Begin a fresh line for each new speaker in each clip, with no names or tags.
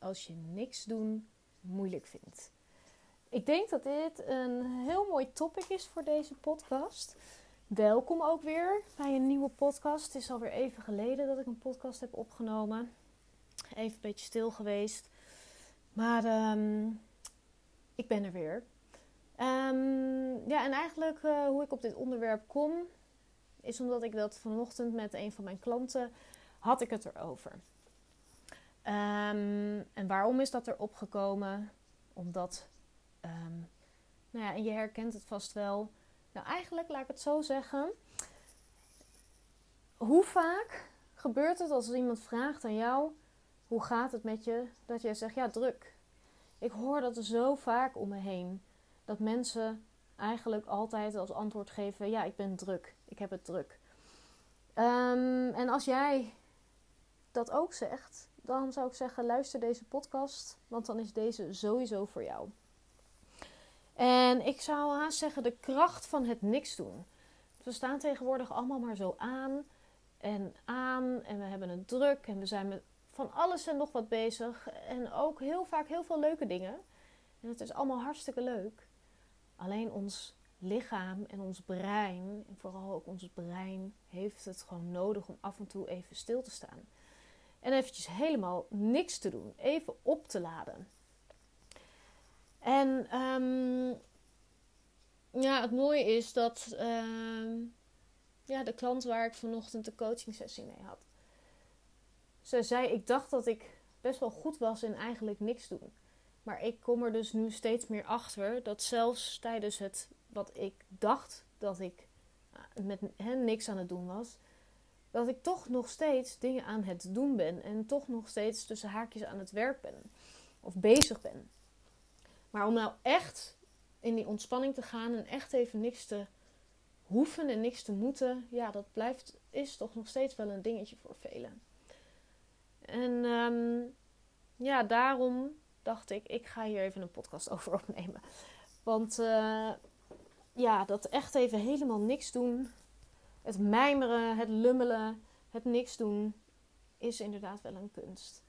als je niks doen moeilijk vindt. Ik denk dat dit een heel mooi topic is voor deze podcast. Welkom ook weer bij een nieuwe podcast. Het is alweer even geleden dat ik een podcast heb opgenomen. Even een beetje stil geweest. Maar ehm, ik ben er weer. Um, ja, en eigenlijk uh, hoe ik op dit onderwerp kom, is omdat ik dat vanochtend met een van mijn klanten had ik het erover. Um, en waarom is dat er opgekomen? Omdat, um, nou ja, en je herkent het vast wel. Nou, eigenlijk laat ik het zo zeggen. Hoe vaak gebeurt het als iemand vraagt aan jou: hoe gaat het met je? Dat jij zegt: ja, druk. Ik hoor dat zo vaak om me heen. Dat mensen eigenlijk altijd als antwoord geven: ja, ik ben druk. Ik heb het druk. Um, en als jij dat ook zegt, dan zou ik zeggen: luister deze podcast, want dan is deze sowieso voor jou. En ik zou haast zeggen: de kracht van het niks doen. We staan tegenwoordig allemaal maar zo aan en aan en we hebben het druk en we zijn met van alles en nog wat bezig en ook heel vaak heel veel leuke dingen. En het is allemaal hartstikke leuk. Alleen ons lichaam en ons brein, en vooral ook ons brein, heeft het gewoon nodig om af en toe even stil te staan. En eventjes helemaal niks te doen. Even op te laden. En um, ja, het mooie is dat um, ja, de klant waar ik vanochtend de coaching sessie mee had. Ze zei, ik dacht dat ik best wel goed was in eigenlijk niks doen. Maar ik kom er dus nu steeds meer achter dat zelfs tijdens het wat ik dacht dat ik eh, met hen niks aan het doen was, dat ik toch nog steeds dingen aan het doen ben en toch nog steeds tussen haakjes aan het werk ben of bezig ben. Maar om nou echt in die ontspanning te gaan en echt even niks te hoeven en niks te moeten, ja, dat blijft, is toch nog steeds wel een dingetje voor velen. En um, ja, daarom dacht ik, ik ga hier even een podcast over opnemen. Want uh, ja, dat echt even helemaal niks doen, het mijmeren, het lummelen, het niks doen, is inderdaad wel een kunst.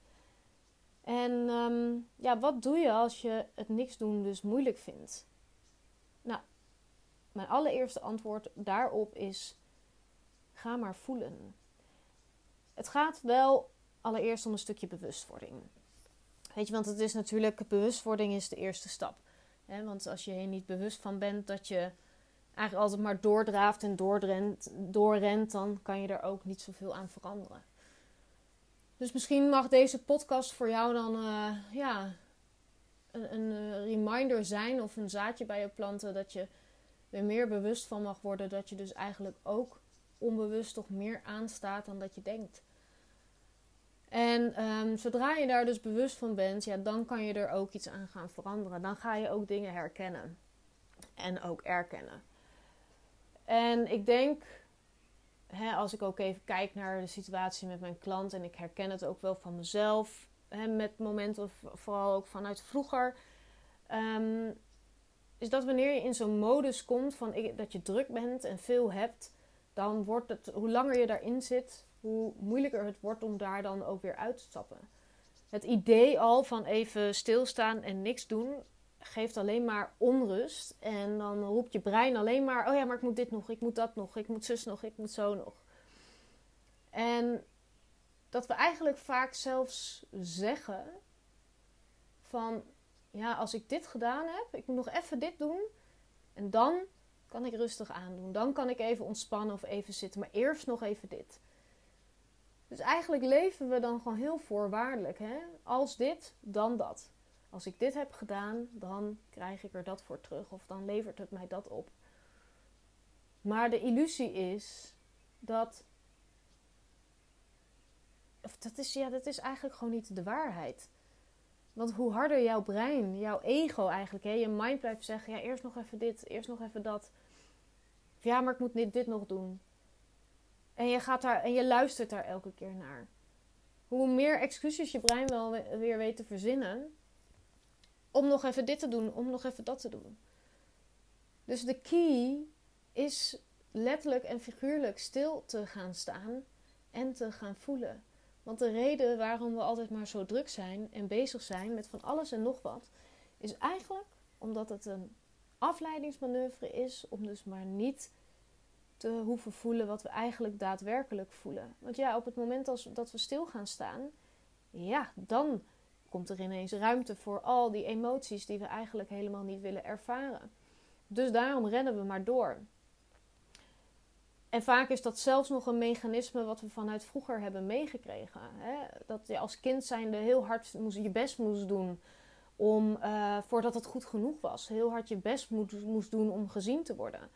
En um, ja, wat doe je als je het niks doen dus moeilijk vindt? Nou, mijn allereerste antwoord daarop is: ga maar voelen. Het gaat wel allereerst om een stukje bewustwording. Weet je, want het is natuurlijk, bewustwording is de eerste stap. Want als je je niet bewust van bent dat je eigenlijk altijd maar doordraaft en doorrent, doorrent, dan kan je er ook niet zoveel aan veranderen. Dus misschien mag deze podcast voor jou dan uh, ja, een, een, eh, reminder zijn of een zaadje bij je planten dat je er meer bewust van mag worden dat je dus eigenlijk ook onbewust toch meer aanstaat dan dat je denkt. En um, zodra je daar dus bewust van bent, ja, dan kan je er ook iets aan gaan veranderen. Dan ga je ook dingen herkennen en ook erkennen. En ik denk, hè, als ik ook even kijk naar de situatie met mijn klant en ik herken het ook wel van mezelf, hè, met momenten, vooral ook vanuit vroeger, um, is dat wanneer je in zo'n modus komt van dat je druk bent en veel hebt, dan wordt het, hoe langer je daarin zit, hoe moeilijker het wordt om daar dan ook weer uit te stappen. Het idee al van even stilstaan en niks doen geeft alleen maar onrust. En dan roept je brein alleen maar: oh ja, maar ik moet dit nog, ik moet dat nog, ik moet zus nog, ik moet zo nog. En dat we eigenlijk vaak zelfs zeggen: van ja, als ik dit gedaan heb, ik moet nog even dit doen. En dan kan ik rustig aandoen. Dan kan ik even ontspannen of even zitten. Maar eerst nog even dit. Dus eigenlijk leven we dan gewoon heel voorwaardelijk. Hè? Als dit, dan dat. Als ik dit heb gedaan, dan krijg ik er dat voor terug. Of dan levert het mij dat op. Maar de illusie is dat. Of dat, is, ja, dat is eigenlijk gewoon niet de waarheid. Want hoe harder jouw brein, jouw ego eigenlijk, hè, je mind blijft zeggen: ja, eerst nog even dit, eerst nog even dat. Ja, maar ik moet dit, dit nog doen. En je, gaat daar, en je luistert daar elke keer naar. Hoe meer excuses je brein wel weer weet te verzinnen. Om nog even dit te doen, om nog even dat te doen. Dus de key is letterlijk en figuurlijk stil te gaan staan en te gaan voelen. Want de reden waarom we altijd maar zo druk zijn en bezig zijn met van alles en nog wat, is eigenlijk omdat het een afleidingsmanoeuvre is om dus maar niet te hoeven voelen wat we eigenlijk daadwerkelijk voelen. Want ja, op het moment als, dat we stil gaan staan, ja, dan komt er ineens ruimte voor al die emoties die we eigenlijk helemaal niet willen ervaren. Dus daarom rennen we maar door. En vaak is dat zelfs nog een mechanisme wat we vanuit vroeger hebben meegekregen. Hè? Dat je als kind zijnde heel hard moest, je best moest doen om, uh, voordat het goed genoeg was. Heel hard je best moest, moest doen om gezien te worden.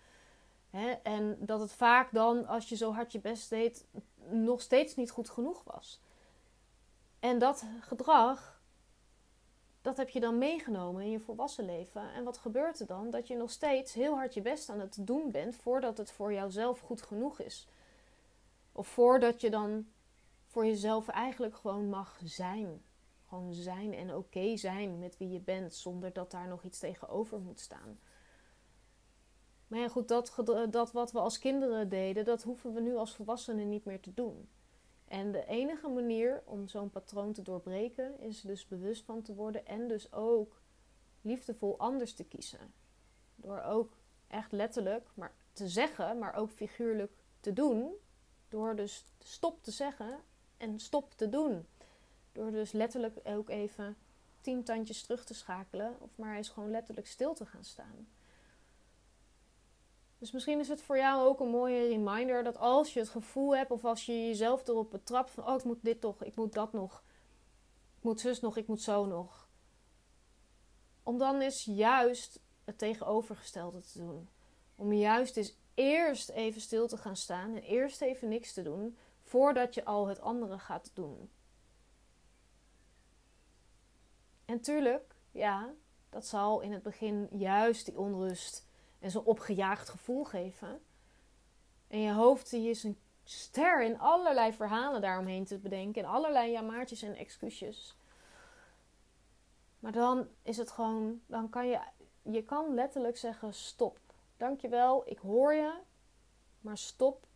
Hè? En dat het vaak dan, als je zo hard je best deed, nog steeds niet goed genoeg was. En dat gedrag dat heb je dan meegenomen in je volwassen leven. En wat gebeurt er dan? Dat je nog steeds heel hard je best aan het doen bent voordat het voor jouzelf goed genoeg is. Of voordat je dan voor jezelf eigenlijk gewoon mag zijn. Gewoon zijn en oké zijn met wie je bent, zonder dat daar nog iets tegenover moet staan. Maar ja, goed, dat, dat wat we als kinderen deden, dat hoeven we nu als volwassenen niet meer te doen. En de enige manier om zo'n patroon te doorbreken is dus bewust van te worden en dus ook liefdevol anders te kiezen. Door ook echt letterlijk maar te zeggen, maar ook figuurlijk te doen. Door dus stop te zeggen en stop te doen. Door dus letterlijk ook even tien tandjes terug te schakelen of maar eens gewoon letterlijk stil te gaan staan. Dus misschien is het voor jou ook een mooie reminder dat als je het gevoel hebt of als je jezelf erop betrapt van oh ik moet dit toch, ik moet dat nog, ik moet zus nog, ik moet zo nog. Om dan eens juist het tegenovergestelde te doen. Om juist eens eerst even stil te gaan staan en eerst even niks te doen voordat je al het andere gaat doen. En tuurlijk, ja, dat zal in het begin juist die onrust en zo'n opgejaagd gevoel geven. En je hoofd die is een ster in allerlei verhalen daaromheen te bedenken. En allerlei jamaartjes en excuses. Maar dan is het gewoon, dan kan je, je kan letterlijk zeggen stop. Dankjewel, ik hoor je, maar stop.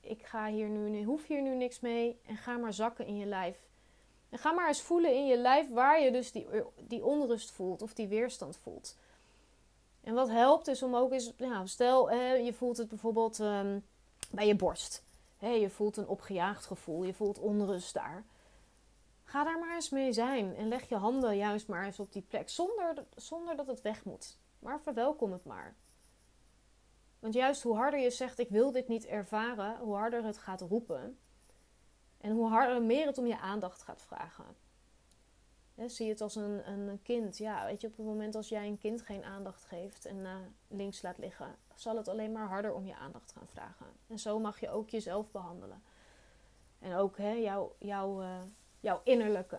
Ik ga hier nu, hoef hier nu niks mee en ga maar zakken in je lijf. En ga maar eens voelen in je lijf waar je dus die, die onrust voelt of die weerstand voelt. En wat helpt is om ook eens, nou, stel je voelt het bijvoorbeeld ehm, bij je borst. je voelt een opgejaagd gevoel, je voelt onrust daar. Ga daar maar eens mee zijn en leg je handen juist maar eens op die plek zonder, zonder dat het weg moet. Maar verwelkom het maar. Want juist hoe harder je zegt ik wil dit niet ervaren, hoe harder het gaat roepen. En hoe harder meer het om je aandacht gaat vragen zie het als een, een kind. Ja, weet je, op het moment als jij een kind geen aandacht geeft en uh, links laat liggen, zal het alleen maar harder om je aandacht gaan vragen. En zo mag je ook jezelf behandelen. En ook hè, jouw, uh, jouw innerlijke.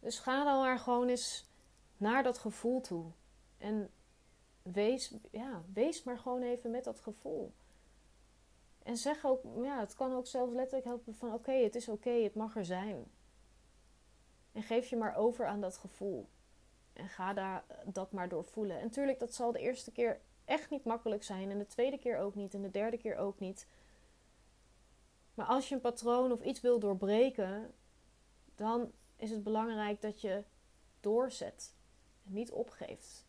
Dus ga dan maar gewoon eens naar dat gevoel toe. En wees, ja, wees maar gewoon even met dat gevoel. En zeg ook, ja, het kan ook zelfs letterlijk helpen van oké, het is oké, het mag er zijn. En geef je maar over aan dat gevoel. En ga daar dat maar door voelen. En tuurlijk, dat zal de eerste keer echt niet makkelijk zijn. En de tweede keer ook niet. En de derde keer ook niet. Maar als je een patroon of iets wil doorbreken, dan is het belangrijk dat je doorzet. En niet opgeeft.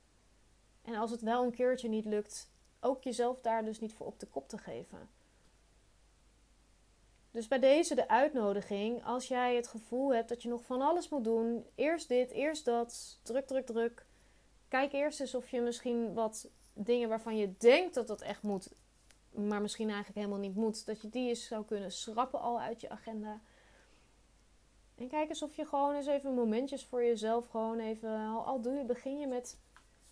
En als het wel een keertje niet lukt, ook jezelf daar dus niet voor op de kop te geven. Dus bij deze de uitnodiging, als jij het gevoel hebt dat je nog van alles moet doen, eerst dit, eerst dat, druk, druk, druk. Kijk eerst eens of je misschien wat dingen waarvan je denkt dat dat echt moet, maar misschien eigenlijk helemaal niet moet, dat je die eens zou kunnen schrappen al uit je agenda. En kijk eens of je gewoon eens even momentjes voor jezelf gewoon even, al doe je, begin je met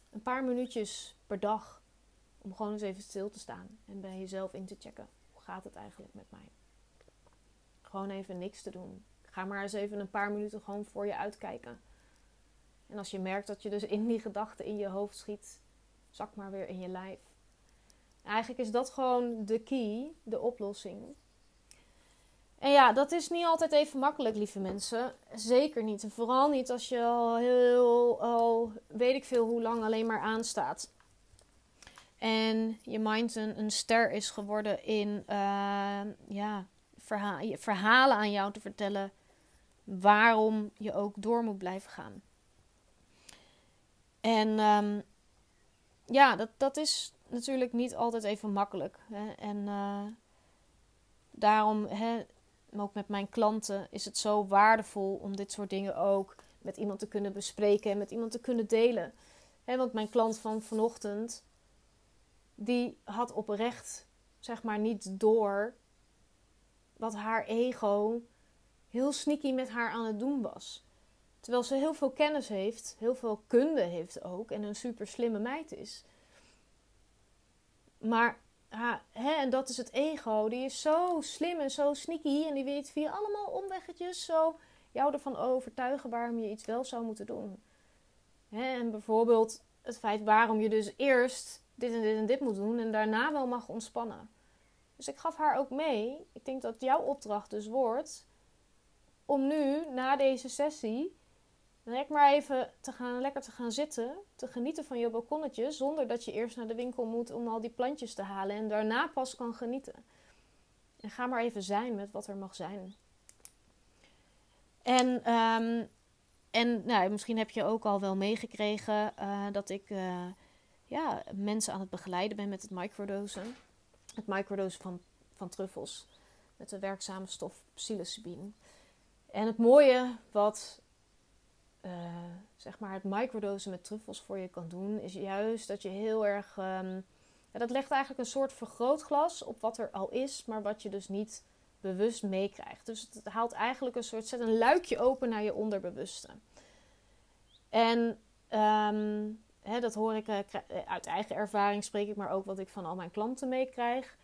een paar minuutjes per dag, om gewoon eens even stil te staan en bij jezelf in te checken. Hoe gaat het eigenlijk met mij? Gewoon even niks te doen. Ga maar eens even een paar minuten gewoon voor je uitkijken. En als je merkt dat je dus in die gedachten in je hoofd schiet, zak maar weer in je lijf. Eigenlijk is dat gewoon de key, de oplossing. En ja, dat is niet altijd even makkelijk, lieve mensen. Zeker niet. En vooral niet als je al heel, al weet ik veel hoe lang alleen maar aanstaat. En je mind een, een ster is geworden in, uh, ja, verha verhalen aan jou te vertellen waarom je ook door moet blijven gaan. En ehm, ja, dat, dat is natuurlijk niet altijd even makkelijk. Hè? En uh, daarom, hè, ook met mijn klanten, is het zo waardevol om dit soort dingen ook met iemand te kunnen bespreken en met iemand te kunnen delen. Hè, want mijn klant van vanochtend, die had oprecht, zeg maar, niet door wat haar ego heel sneaky met haar aan het doen was. Terwijl ze heel veel kennis heeft, heel veel kunde heeft ook en een super slimme meid is. Maar, hè, en dat is het ego, die is zo slim en zo sneaky en die weet via allemaal omweggetjes zo jou ervan overtuigen waarom je iets wel zou moeten doen. Hè, en bijvoorbeeld het feit waarom je dus eerst dit en dit en dit moet doen en daarna wel mag ontspannen. Dus ik gaf haar ook mee. Ik denk dat jouw opdracht dus wordt om nu, na deze sessie, Lekker maar even te gaan, lekker te gaan zitten, te genieten van je balkonnetje, zonder dat je eerst naar de winkel moet om al die plantjes te halen en daarna pas kan genieten. En ga maar even zijn met wat er mag zijn. En, um, en nou, misschien heb je ook al wel meegekregen uh, dat ik uh, ja, mensen aan het begeleiden ben met het microdosen. Het microdosen van, van truffels met de werkzame stof psilocybine. En het mooie wat uh, zeg maar het microdosen met truffels voor je kan doen, is juist dat je heel erg. Um, ja, dat legt eigenlijk een soort vergrootglas op wat er al is, maar wat je dus niet bewust meekrijgt. Dus het haalt eigenlijk een soort. zet een luikje open naar je onderbewuste. En um, hè, dat hoor ik uh, uit eigen ervaring, spreek ik maar ook wat ik van al mijn klanten meekrijg.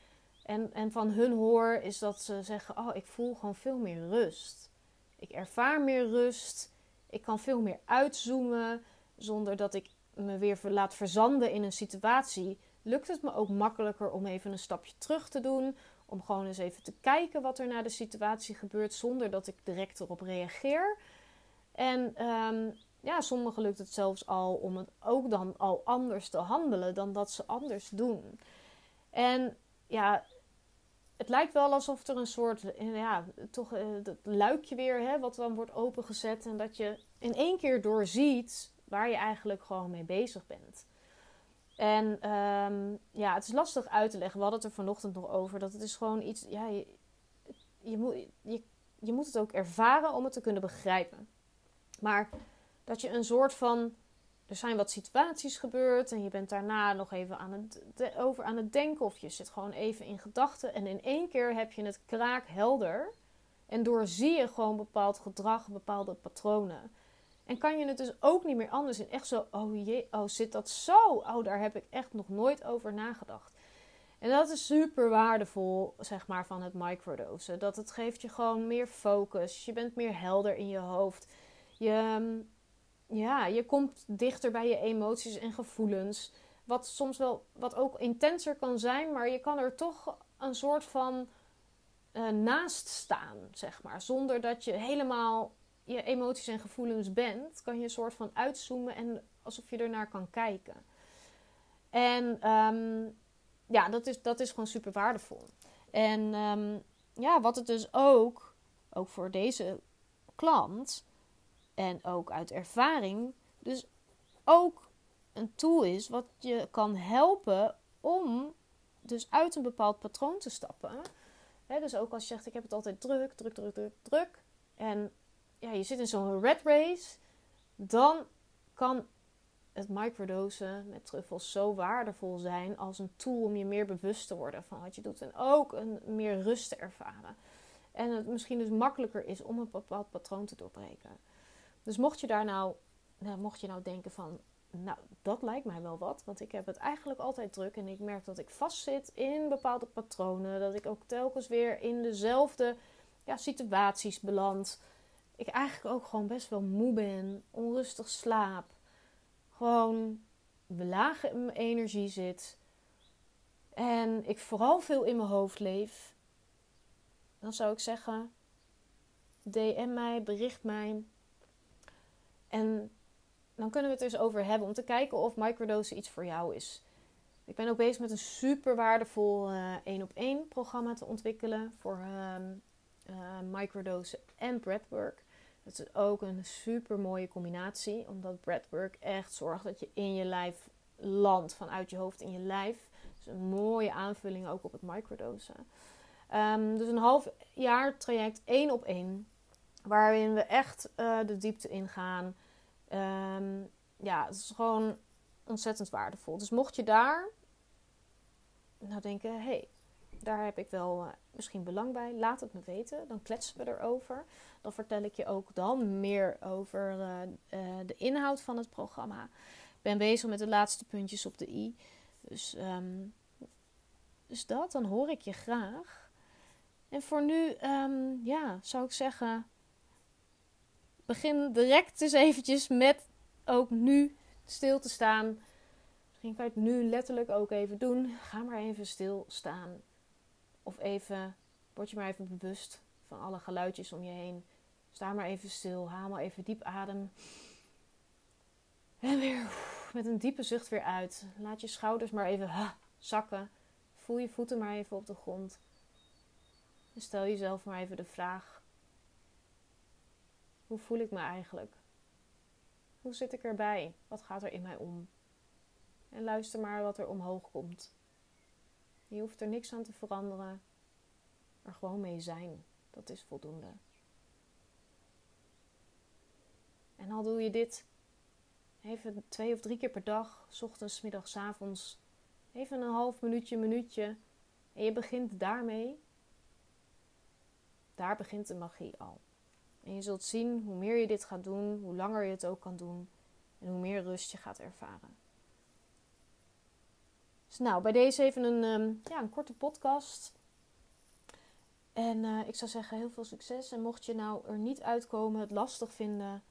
En, en van hun hoor is dat ze zeggen: Oh, ik voel gewoon veel meer rust. Ik ervaar meer rust. Ik kan veel meer uitzoomen zonder dat ik me weer laat verzanden in een situatie. Lukt het me ook makkelijker om even een stapje terug te doen. Om gewoon eens even te kijken wat er na de situatie gebeurt zonder dat ik direct erop reageer. En um, ja, sommigen lukt het zelfs al om het ook dan al anders te handelen dan dat ze anders doen. En ja, het lijkt wel alsof er een soort, ja, toch uh, dat luikje weer, hè, wat dan wordt opengezet. En dat je in één keer doorziet waar je eigenlijk gewoon mee bezig bent. En um, ja, het is lastig uit te leggen. We hadden het er vanochtend nog over. Dat het is gewoon iets, ja, je, je, moet, je, je moet het ook ervaren om het te kunnen begrijpen. Maar dat je een soort van er zijn wat situaties gebeurd en je bent daarna nog even aan het, over aan het denken of je zit gewoon even in gedachten en in één keer heb je het kraakhelder en doorzie je gewoon bepaald gedrag, bepaalde patronen. En kan je het dus ook niet meer anders in. Echt zo, oh jee, oh zit dat zo? Oh, daar heb ik echt nog nooit over nagedacht. En dat is super waardevol, zeg maar, van het microdosen. Dat het geeft je gewoon meer focus. Je bent meer helder in je hoofd. Je, ja, je komt dichter bij je emoties en gevoelens. Wat soms wel wat ook intenser kan zijn, maar je kan er toch een soort van uh, naast staan, zeg maar. Zonder dat je helemaal je emoties en gevoelens bent, kan je een soort van uitzoomen en alsof je ernaar kan kijken. En um, ja, dat is, dat is gewoon super waardevol. En um, ja, wat het dus ook, ook voor deze klant, en ook uit ervaring, dus ook een tool is wat je kan helpen om dus uit een bepaald patroon te stappen. dus ook als je zegt, ik heb het altijd druk, druk, druk, druk, druk. En ja, je zit in zo'n red race. Dan kan het microdosen met truffels zo waardevol zijn als een tool om je meer bewust te worden van wat je doet. En ook een meer rust te ervaren. En het misschien dus makkelijker is om een bepaald patroon te doorbreken. Dus mocht je daar nou, nou, mocht je nou denken van, nou, dat lijkt mij wel wat. Want ik heb het eigenlijk altijd druk en ik merk dat ik vastzit in bepaalde patronen. Dat ik ook telkens weer in dezelfde ja, situaties beland. Ik eigenlijk ook gewoon best wel moe ben, onrustig slaap. Gewoon laag in mijn energie zit. En ik vooral veel in mijn hoofd leef. Dan zou ik zeggen, DM mij, bericht mij. En dan kunnen we het dus over hebben om te kijken of microdose iets voor jou is. Ik ben ook bezig met een super waardevol één op één programma te ontwikkelen voor, uh, uh, microdosen en breathwork. Dat is ook een super mooie combinatie, omdat breathwork echt zorgt dat je in je lijf landt, vanuit je hoofd in je lijf. Dus een mooie aanvulling ook op het microdosen. Um, dus een half jaar traject één op één, waarin we echt uh, de diepte ingaan. Um, ja, het is gewoon ontzettend waardevol. Dus mocht je daar nou denken, hé, hey, daar heb ik wel uh, misschien belang bij, laat het me weten. Dan kletsen we erover. Dan vertel ik je ook dan meer over uh, uh, de inhoud van het programma. Ik ben bezig met de laatste puntjes op de i. Dus, um, dat, dan hoor ik je graag. En voor nu, um, ja, zou ik zeggen, begin direct eens eventjes met ook nu stil te staan. Misschien kan je het nu letterlijk ook even doen. Ga maar even stilstaan. Of even, word je maar even bewust van alle geluidjes om je heen. Sta maar even stil. Haal maar even diep adem. En weer met een diepe zucht weer uit. Laat je schouders maar even zakken. Voel je voeten maar even op de grond. En stel jezelf maar even de vraag: hoe voel ik me eigenlijk? Hoe zit ik erbij? Wat gaat er in mij om? En luister maar wat er omhoog komt. Je hoeft er niks aan te veranderen, maar gewoon mee zijn. Dat is voldoende. En al doe je dit even twee of drie keer per dag, ochtends, middags, avonds, even een half minuutje, minuutje, en je begint daarmee, daar begint de magie al. En je zult zien hoe meer je dit gaat doen, hoe langer je het ook kan doen en hoe meer rust je gaat ervaren. Dus nou, bij deze even een, um, ja, een korte podcast. En uh, ik zou zeggen, heel veel succes. En mocht je nou er niet uitkomen, het lastig vinden,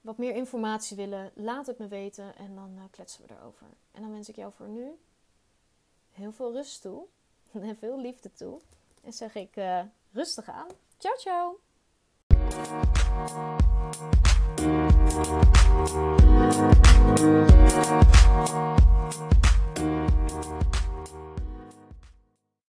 wat meer informatie willen, laat het me weten en dan uh, kletsen we erover. En dan wens ik jou voor nu heel veel rust toe en veel liefde toe. En zeg ik uh, rustig aan. Ciao, ciao! Thank you.